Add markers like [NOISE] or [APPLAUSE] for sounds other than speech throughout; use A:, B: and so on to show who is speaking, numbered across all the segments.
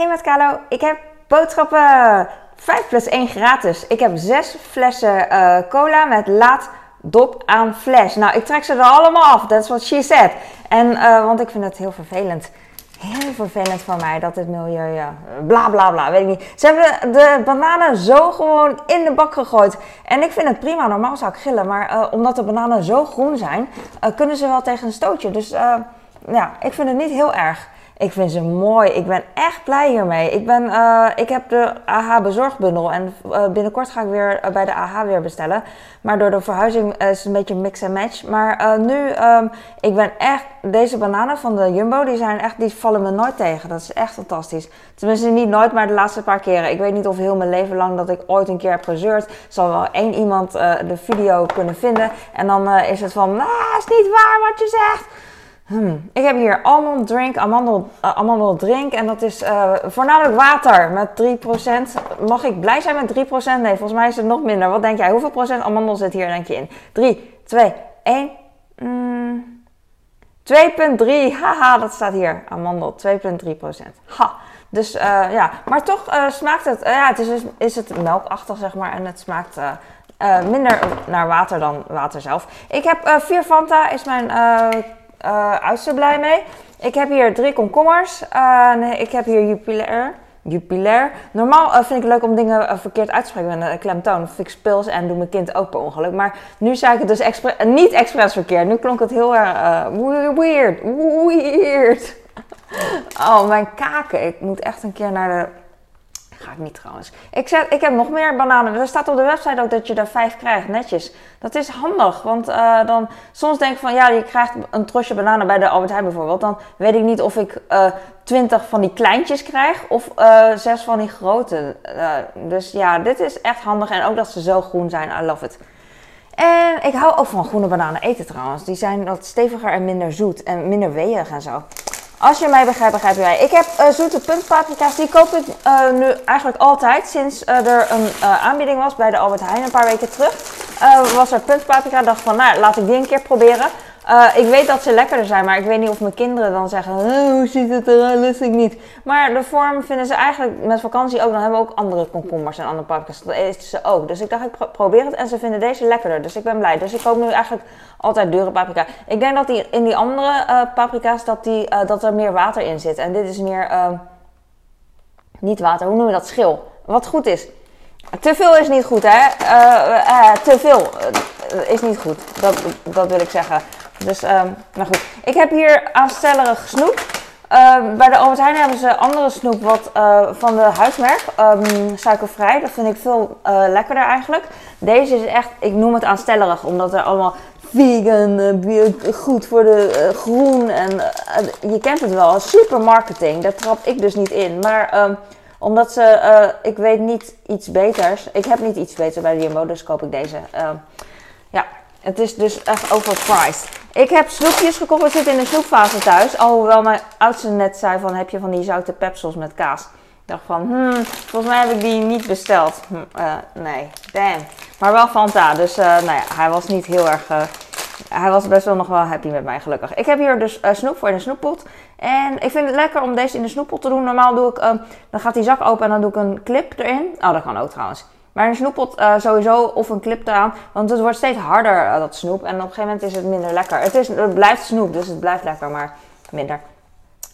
A: Hey met Carlo, ik heb boodschappen 5 plus 1 gratis. Ik heb 6 flessen uh, cola met laat dop aan fles. Nou, ik trek ze er allemaal af. That's what she said. En, uh, want ik vind het heel vervelend. Heel vervelend van mij dat het milieu, ja, bla bla bla, weet ik niet. Ze hebben de bananen zo gewoon in de bak gegooid. En ik vind het prima, normaal zou ik gillen. Maar omdat de bananen zo groen zijn, kunnen ze wel tegen een stootje. Dus ja, ik vind het niet heel erg. Ik vind ze mooi. Ik ben echt blij hiermee. Ik, ben, uh, ik heb de AH bezorgbundel en uh, binnenkort ga ik weer uh, bij de AH weer bestellen. Maar door de verhuizing is het een beetje mix en match. Maar nu, um, ik ben echt, deze bananen van de Jumbo, die zijn echt, die vallen me nooit tegen. Dat is echt fantastisch. Tenminste niet nooit, maar de laatste paar keren. Ik weet niet of heel mijn leven lang dat ik ooit een keer heb gezeurd. Zal wel één iemand de video kunnen vinden. En dan is het van, ah, is niet waar wat je zegt. Hmm. Ik heb hier almond drink, amandel, uh, amandel drink en dat is uh, voornamelijk water met 3%. Mag ik blij zijn met 3%? Nee, volgens mij is het nog minder. Wat denk jij? Hoeveel procent amandel zit hier denk je in? 3, 2, 1. Mm, 2,3. Haha, dat staat hier. Amandel, 2,3%. Ha. Dus uh, ja, maar toch smaakt het, ja, het is, is het melkachtig zeg maar en het smaakt minder naar water dan water zelf. Ik heb vier Fanta, is mijn uh, uiterst blij mee. Ik heb hier drie komkommers. Uh, nee, ik heb hier Jupiler. Jupiler. Normaal uh, vind ik het leuk om dingen verkeerd uit te spreken met een klemtoon. Of ik spils en doe mijn kind ook per ongeluk. Maar nu zei ik het dus niet expres verkeerd. Nu klonk het heel erg weird. Weird. [LAUGHS] oh, mijn kaken. Ik moet echt een keer naar de Ga ik niet trouwens. Ik, zet, ik heb nog meer bananen. Er staat op de website ook dat je er vijf krijgt, netjes. Dat is handig, want uh, dan soms denk ik van ja, je krijgt een trosje bananen bij de Albert Heijn bijvoorbeeld. Dan weet ik niet of ik uh, twintig van die kleintjes krijg of uh, zes van die grote. dus ja, dit is echt handig en ook dat ze zo groen zijn. I love it. En ik hou ook van groene bananen eten trouwens. Die zijn wat steviger en minder zoet en minder weeig en zo. Als je mij begrijpt, begrijp je mij. Ik heb uh, zoete puntpaprika's. Die koop ik uh, nu eigenlijk altijd. Sinds uh, er een aanbieding was bij de Albert Heijn een paar weken terug. was er puntpaprika. dacht van, nou, laat ik die een keer proberen. Ik weet dat ze lekkerder zijn, maar ik weet niet of mijn kinderen dan zeggen: Hoe ziet het eruit? Lust ik niet. Maar de vorm vinden ze eigenlijk met vakantie ook. Dan hebben we ook andere komkommers en andere paprika's. Dat eten ze ook. Dus ik dacht, ik probeer het en ze vinden deze lekkerder. Dus ik ben blij. Dus ik koop nu eigenlijk altijd dure paprika. Ik denk dat die, in die andere uh, paprika's dat, die, uh, dat er meer water in zit. En dit is meer, uh, niet water, hoe noemen we dat? Schil. Wat goed is. Te veel is niet goed, hè? te veel is niet goed. Dat, dat wil ik zeggen. Dus, nou goed. Ik heb hier aanstellerig snoep. Uh, bij de Albert Heijn hebben ze andere snoep wat, uh, van de huismerk, um, suikervrij. Dat vind ik veel uh, lekkerder eigenlijk. Deze is echt, ik noem het aanstellerig, omdat er allemaal vegan, goed voor de groen en je kent het wel, supermarketing. Daar trap ik dus niet in. Maar omdat ze, ik weet niet iets beters, ik heb niet iets beters bij de Jumbo, dus koop ik deze. Ehm, ja, het is dus echt overpriced. Ik heb snoepjes gekocht. We zitten in de snoepfase thuis. Alhoewel mijn oudste net zei van heb je van die zoute pepsels met kaas. Ik dacht van, hmm, volgens mij heb ik die niet besteld. Hm, uh, nee, damn. Maar wel Fanta. Dus uh, nou ja, hij was niet heel erg... Uh, hij was best wel nog wel happy met mij, gelukkig. Ik heb hier dus snoep voor in de snoeppot. En ik vind het lekker om deze in de snoeppot te doen. Normaal doe ik, dan gaat die zak open en dan doe ik een clip erin. Oh, dat kan ook trouwens. Maar een snoeppot uh, sowieso of een clip eraan. Want het wordt steeds harder, uh, dat snoep. En op een gegeven moment is het minder lekker. Het, is, het blijft snoep, dus het blijft lekker, maar minder.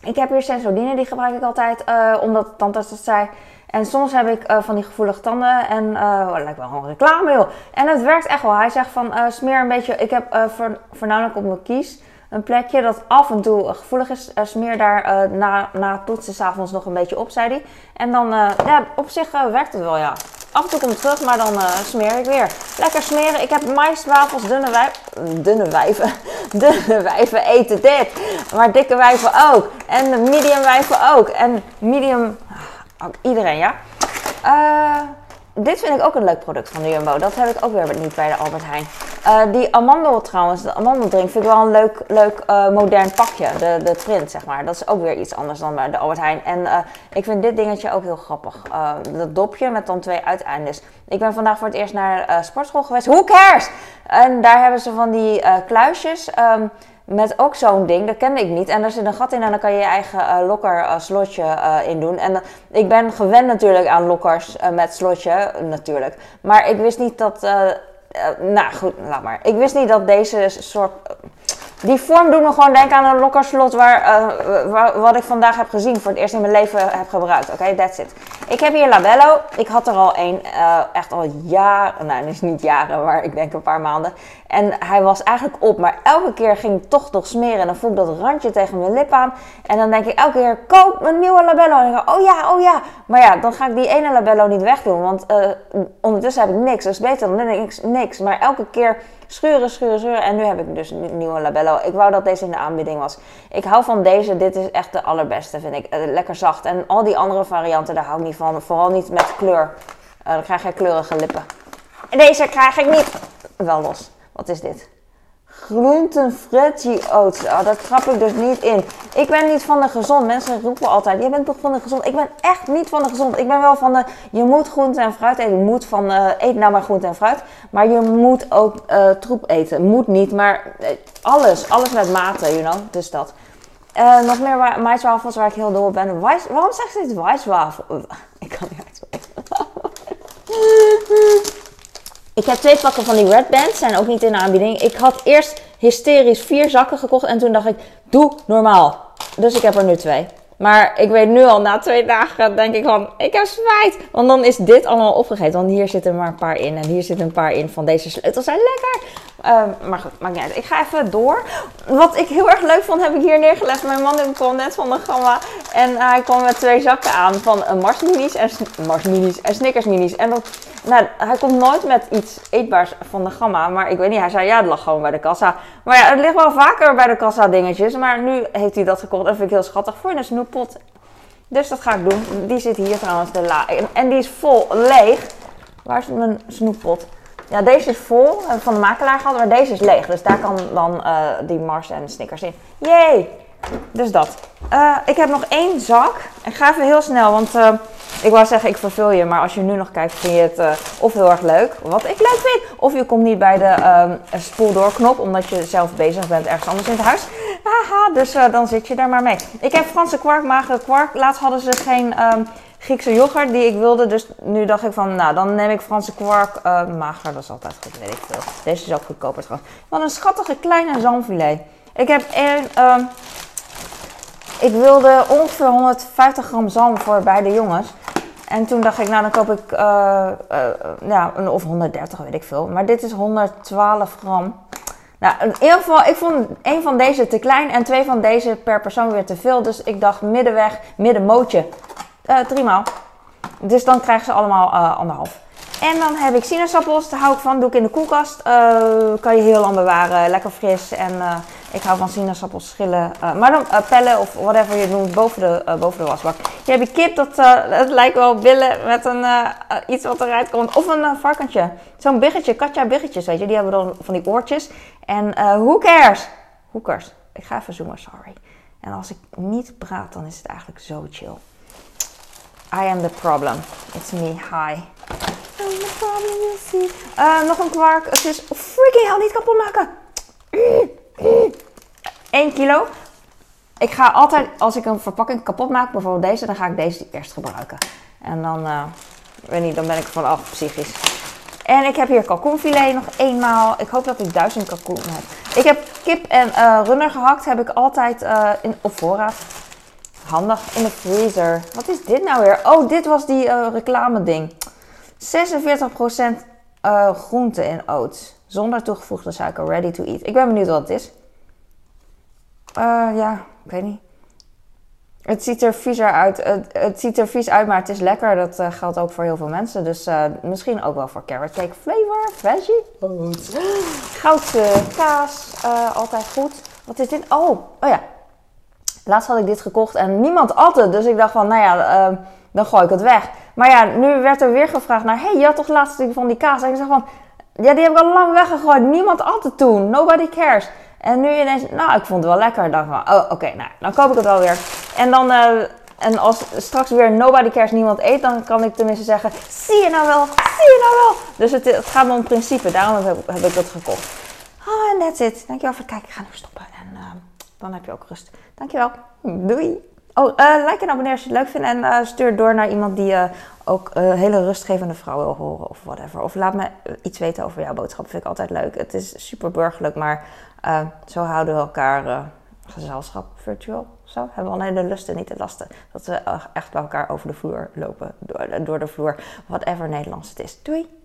A: Ik heb hier Sensodyne, die gebruik ik altijd. Uh, omdat tante dat zei. En soms heb ik van die gevoelige tanden. En uh, lijkt wel een reclame. En het werkt echt wel. Hij zegt van smeer een beetje. Ik heb voornamelijk op mijn kies een plekje dat af en toe gevoelig is. smeer daar na, na het poetsen s'avonds nog een beetje op, zei hij. En dan, ja, op zich werkt het wel, ja. Af en toe komt het terug, maar dan uh, smeer ik weer. Lekker smeren. Ik heb maiswafels, dunne wijven. Dunne [LAUGHS] wijven. Dunne wijven eten dit. Maar dikke wijven ook. En medium wijven ook. En medium. Oh, iedereen, ja. Uh, dit vind ik ook een leuk product van de Jumbo. Dat heb ik ook weer niet bij de Albert Heijn. Uh, die amandel trouwens, de amandeldrink, vind ik wel een leuk, leuk uh, modern pakje. De, de print, zeg maar. Dat is ook weer iets anders dan de Albert Heijn. En uh, ik vind dit dingetje ook heel grappig. dat dopje met dan twee uiteindes. Ik ben vandaag voor het eerst naar sportschool geweest. Who cares? En daar hebben ze van die kluisjes. Um, met ook zo'n ding, dat kende ik niet. En er zit een gat in en dan kan je je eigen uh, lokker slotje uh, in doen. En ik ben gewend natuurlijk aan lokkers met slotje, natuurlijk. Maar ik wist niet dat... nou goed, laat maar. Ik wist niet dat deze soort die vorm doet me gewoon denken aan een lokkerslot waar, waar, wat ik vandaag heb gezien. Voor het eerst in mijn leven heb gebruikt. Oké, that's it. Ik heb hier Labello. Ik had er al een, uh, echt al jaren. Nou, is niet jaren, maar ik denk een paar maanden. En hij was eigenlijk op. Maar elke keer ging ik toch nog smeren. En dan voel ik dat randje tegen mijn lip aan. En dan denk ik elke keer, koop een nieuwe Labello. En dan denk ik, oh ja, oh ja. Maar ja, dan ga ik die ene Labello niet wegdoen. Want uh, ondertussen heb ik niks. Dat is beter dan niks. niks. Maar elke keer Schuren, schuren, schuren. En nu heb ik dus een nieuwe labello. Ik wou dat deze in de aanbieding was. Ik hou van deze. Dit is echt de allerbeste, vind ik. Uh, lekker zacht. En al die andere varianten, daar hou ik niet van. Vooral niet met kleur. Uh, dan krijg je kleurige lippen. En deze krijg ik niet. Wel los. Wat is dit? Groenten oats. Oh, dat trap ik dus niet in. Ik ben niet van de gezond. Mensen roepen altijd, je bent toch van de gezond. Ik ben echt niet van de gezond. Ik ben wel van de, je moet groente en fruit eten. Je moet van, uh, eet nou maar groente en fruit. Maar je moet ook uh, troep eten. Moet niet, maar uh, alles. Alles met mate, you know. Dus dat. nog meer maiswafels waar ik heel dol op ben. Waarom zeg je dit maiswafel? [LAUGHS] Ik kan niet uitspreken. Ik heb twee pakken van die Red Bands, zijn ook niet in de aanbieding. Ik had eerst hysterisch vier zakken gekocht en toen dacht ik, doe normaal. Dus ik heb er nu twee. Maar ik weet nu al, na twee dagen denk ik van, ik heb spijt. Want dan is dit allemaal opgegeten. Want hier zitten maar een paar in. En hier zitten een paar in van deze sleutels zijn lekker. Uh, maar goed, maakt niet uit. Ik ga even door. Wat ik heel erg leuk vond, heb ik hier neergelegd. Mijn man kwam net van de gamma. En hij kwam met twee zakken aan van uh, en, Mars en Snickers minis. En dat, nou, hij komt nooit met iets eetbaars van de gamma. Maar ik weet niet, hij zei ja, het lag gewoon bij de kassa. Maar ja, het ligt wel vaker bij de kassa dingetjes. Maar nu heeft hij dat gekocht. Dat vind ik heel schattig voor een Dus dat ga ik doen. Die zit hier trouwens de la. En, die is vol leeg. Waar is mijn snoeppot? Ja, deze is vol. Van de makelaar gehad. Maar deze is leeg. Dus daar kan dan uh, die Mars en Snickers in. Yay! Dus dat. Uh, ik heb nog één zak. Ik ga even heel snel, want uh, ik wou zeggen ik vervul je. Maar als je nu nog kijkt, vind je het uh, of heel erg leuk, wat ik leuk vind. Of je komt niet bij de um, spoeldoorknop, omdat je zelf bezig bent ergens anders in het huis. Haha, dus dan zit je daar maar mee. Ik heb Franse kwark, magere kwark. Laatst hadden ze geen um, Griekse yoghurt die ik wilde. Dus nu dacht ik van, nou dan neem ik Franse kwark. mager, dat is altijd goed, weet ik veel. Deze is ook goedkoper trouwens. Wat een schattige kleine zalmfilet. Ik heb. Um, ik wilde ongeveer 150 gram zalm voor beide jongens. En toen dacht ik, nou dan koop ik uh, een, of 130, weet ik veel. Maar dit is 112 gram. Nou, in ieder geval, ik vond een van deze te klein en twee van deze per persoon weer te veel. Dus ik dacht middenweg, middenmootje. Uh, driemaal. Dus dan krijgen ze allemaal anderhalf. En dan heb ik sinaasappels, daar hou ik van. Doe ik in de koelkast. kan je heel lang bewaren. Lekker fris en ik hou van sinaasappels schillen. Uh, maar dan uh, pellen of whatever je noemt boven de, uh, boven de wasbak. Je hebt je kip, dat het lijkt wel billen met een, iets wat eruit komt. Of een varkentje. Zo'n biggetje, katja biggetjes, weet je. Die hebben dan van die oortjes. En who? Who cares? Ik ga even zoomen, sorry. En als ik niet praat, dan is het eigenlijk zo chill. I am the problem. It's me. Hi. I'm the problem you see. nog een kwark. Het is... Freaking hell, niet kapot maken. 1 kilo. Ik ga altijd, als ik een verpakking kapot maak, bijvoorbeeld deze, dan ga ik deze eerst gebruiken. En dan, uh, weet niet, dan ben ik vanaf psychisch. En ik heb hier kalkoenfilet nog eenmaal. Ik hoop dat ik duizend kalkoen heb. Ik heb kip en uh, runner gehakt. Heb ik altijd uh, in, op voorraad. Handig in de freezer. Wat is dit nou weer? Oh, dit was die reclame ding. 46% groente en oats. Zonder toegevoegde suiker. Ready to eat. Ik ben benieuwd wat het is. Uh, ja, ik weet niet. Het ziet er viezer uit. Het, het, ziet er vies uit, maar het is lekker. Dat uh, geldt ook voor heel veel mensen. Dus uh, misschien ook wel voor carrot cake flavor, veggie. Oat. Goudse kaas, altijd goed. Wat is dit? Oh, oh ja. Laatst had ik dit gekocht en niemand at het. Dus ik dacht van, nou ja, dan gooi ik het weg. Maar ja, nu werd er weer gevraagd naar... hey, je had toch laatst van die kaas? En ik zeg van... Ja, die heb ik al lang weggegooid. Niemand at het toen. Nobody cares. En nu ineens, nou, ik vond het wel lekker. Dan van, oh, oké, nou, dan koop ik het wel weer. En dan, uh, en als straks weer nobody cares, niemand eet, dan kan ik tenminste zeggen, zie je nou wel, zie je nou wel. Dus het, het gaat om principe, daarom heb, ik dat gekocht. Oh, that's it. Dankjewel voor het kijken. Ik ga nu stoppen. En uh, dan heb je ook rust. Dankjewel. Doei. Oh, uh, like en abonneer als je het leuk vindt. En uh, stuur door naar iemand die uh, ook hele rustgevende vrouw wil horen of whatever. Of laat me iets weten over jouw boodschap. Vind ik altijd leuk. Het is super burgerlijk, maar zo houden we elkaar gezelschap virtueel. Zo hebben we alleen de lusten, niet de lasten. Dat we echt bij elkaar over de vloer lopen, door door de vloer. Whatever Nederlands het is. Doei!